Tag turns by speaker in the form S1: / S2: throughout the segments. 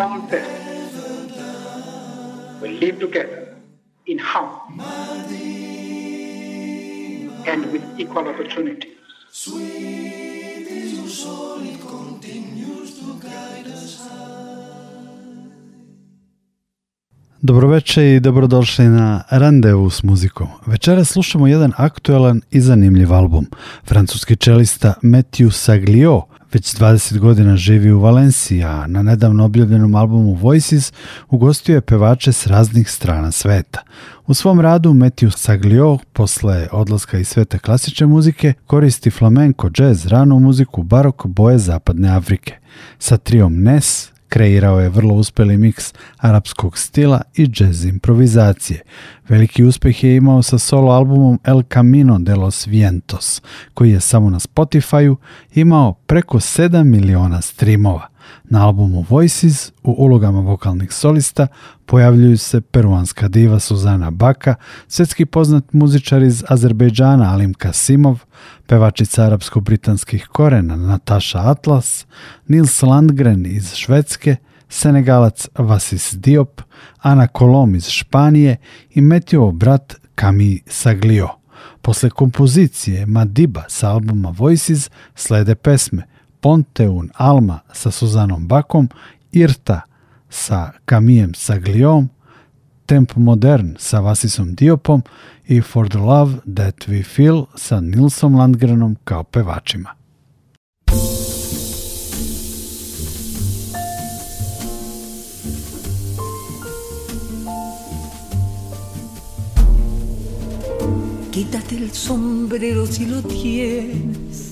S1: small live together in harmony and with equal opportunities.
S2: Dobroveče i dobrodošli na Randevu s muzikom. Večera slušamo jedan aktuelan i zanimljiv album. Francuski čelista Matthew Saglio već 20 godina živi u Valenciji, a na nedavno objavljenom albumu Voices ugostio je pevače s raznih strana sveta. U svom radu Matthew Saglio, posle odlaska iz sveta klasične muzike, koristi flamenko, džez, ranu muziku, barok, boje zapadne Afrike. Sa triom Nes, Kreirao je vrlo uspeli miks arapskog stila i jazz improvizacije. Veliki uspjeh je imao sa solo albumom El Camino de los Vientos, koji je samo na Spotify-u imao preko 7 miliona streamova. Na albumu Voices u ulogama vokalnih solista pojavljuju se peruanska diva Suzana Baka, svjetski poznat muzičar iz Azerbejdžana Alim Kasimov, pevačica arapsko-britanskih korena Natasha Atlas, Nils Landgren iz Švedske, Senegalac Vasis Diop, Ana Kolom iz Španije i Meteo brat Kami Saglio. Posle kompozicije Madiba sa albuma Voices slede pesme Ponte un Alma sa Suzanom Bakom, Irta sa Kamijem Sagliom, Temp Modern sa Vasisom Diopom i For the Love That We Feel sa Nilsom Landgrenom kao pevačima.
S3: Quítate el sombrero si lo tienes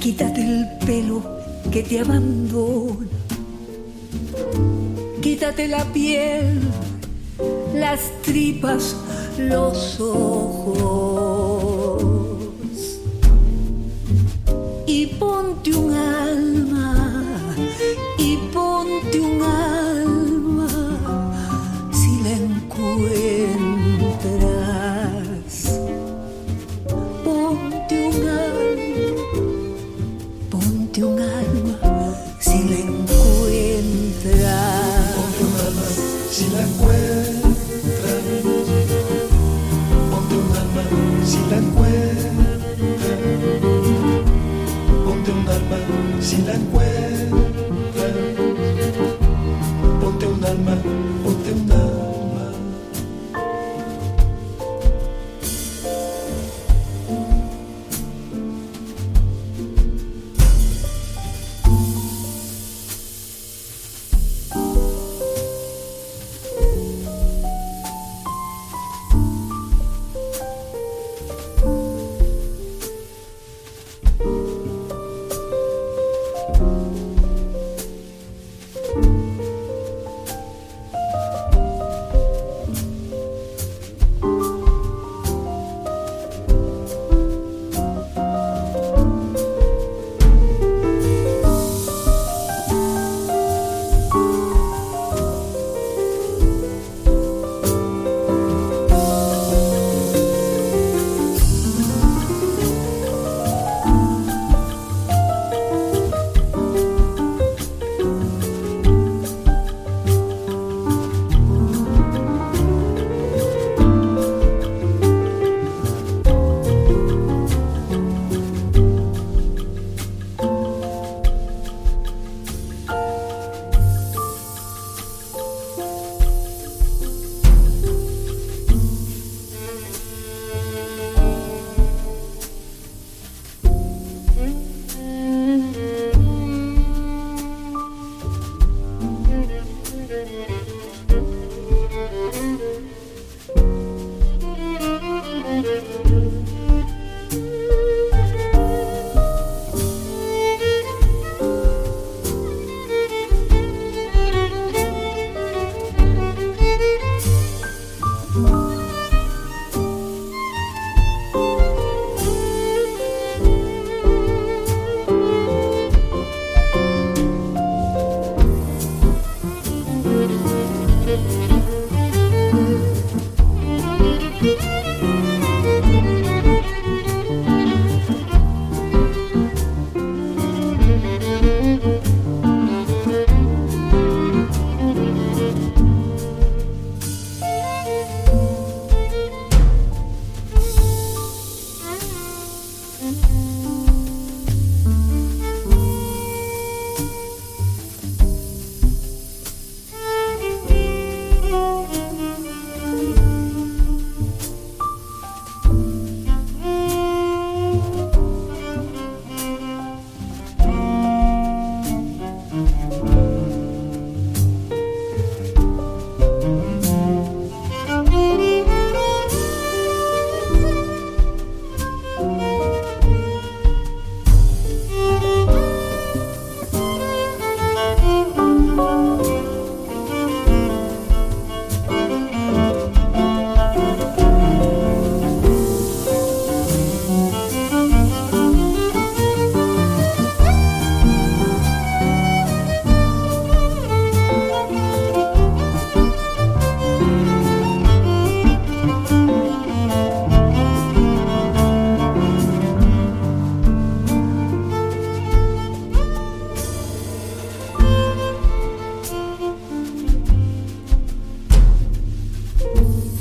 S3: Quítate el pelo que te abandona. Quítate la piel, las tripas, los ojos. Y ponte un alma, y ponte un alma.
S4: si la encuentro.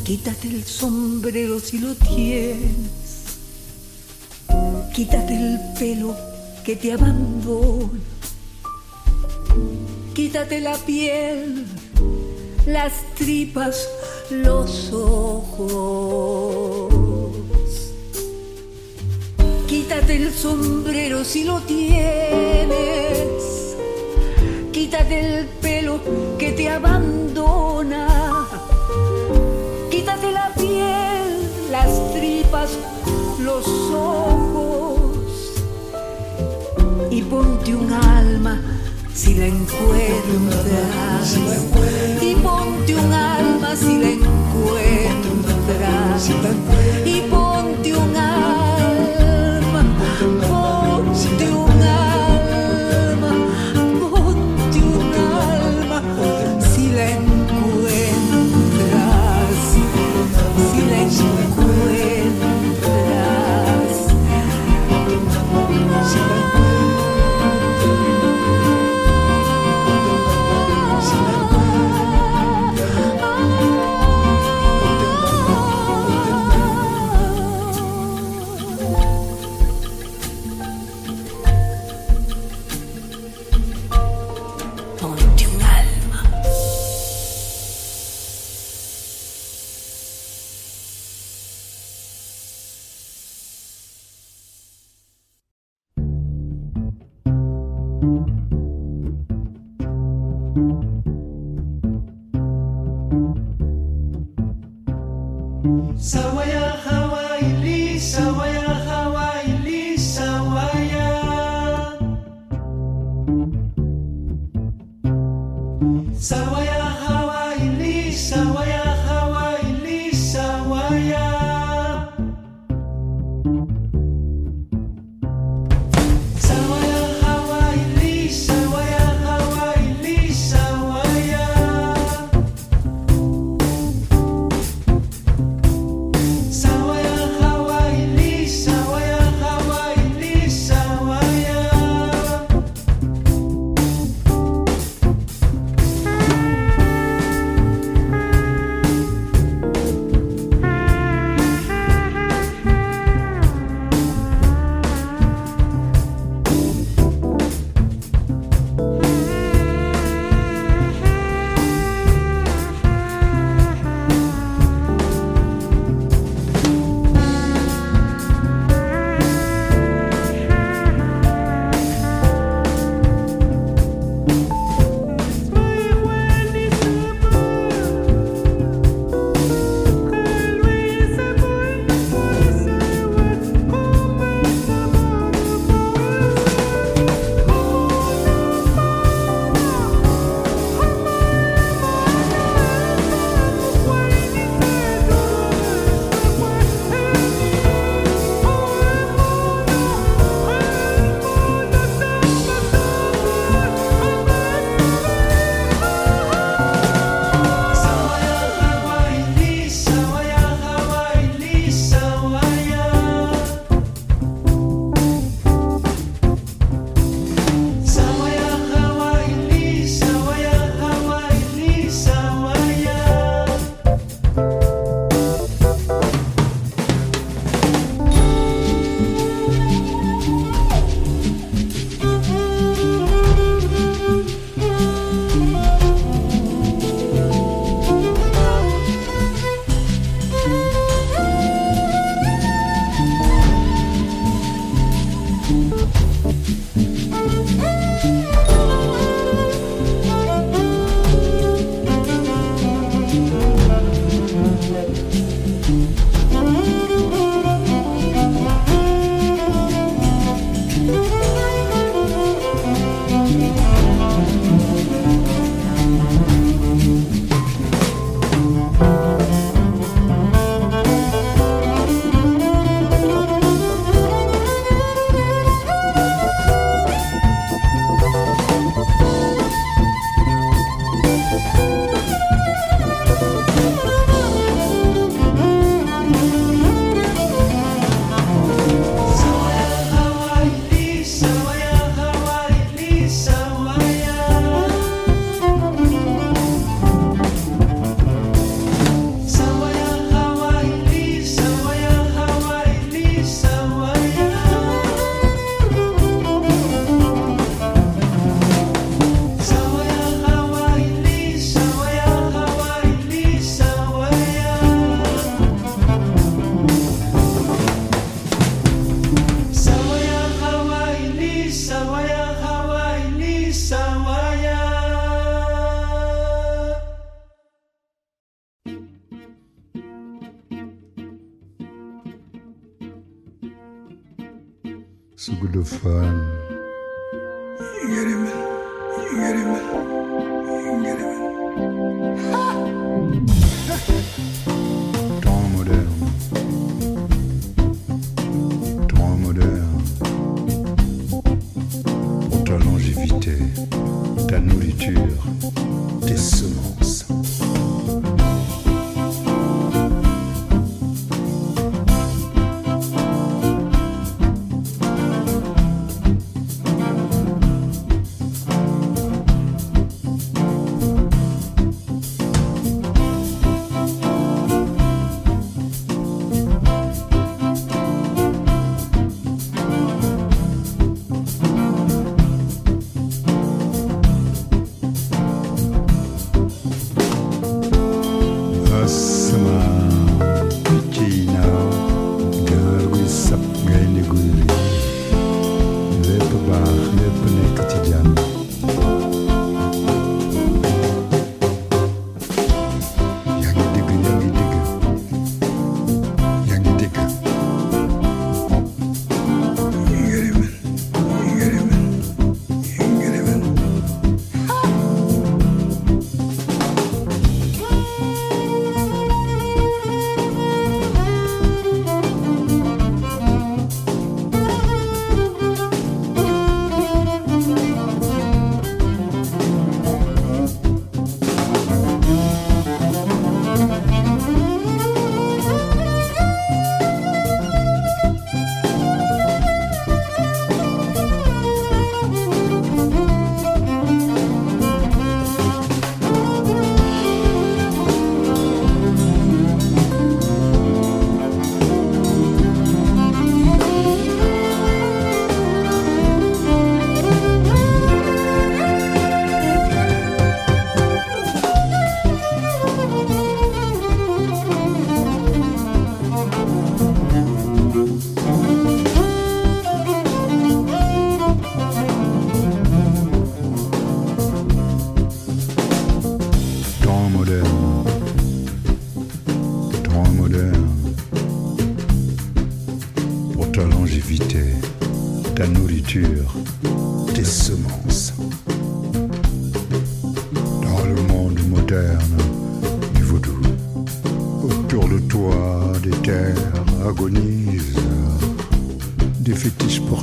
S3: Quítate el sombrero si lo tienes. Quítate el pelo que te abandona. Quítate la piel, las tripas, los ojos. Quítate el sombrero si lo tienes. Quítate el pelo que te abandona las tripas, los ojos. Y ponte un alma si la encuentras. Y ponte un alma si la encuentras.
S5: thank you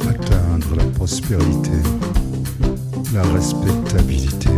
S6: atteindre la prospérité, la respectabilité.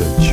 S6: interessante.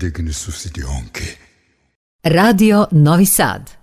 S6: degnu su si onke. Radio Novi Sad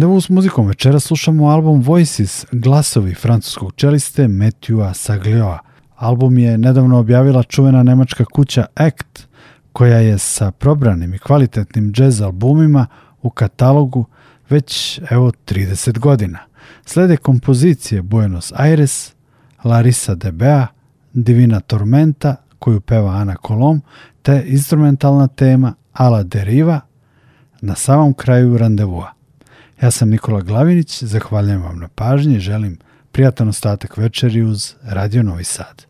S2: randevu s muzikom večera slušamo album Voices, glasovi francuskog čeliste Matthewa Saglioa. Album je nedavno objavila čuvena nemačka kuća Act, koja je sa probranim i kvalitetnim jazz albumima u katalogu već evo 30 godina. Slede kompozicije Buenos Aires, Larisa Bea, Divina Tormenta, koju peva Ana Kolom, te instrumentalna tema Ala Deriva na samom kraju randevua. Ja sam Nikola Glavinić, zahvaljujem vam na pažnji i želim prijatan ostatak večeri uz Radio Novi Sad.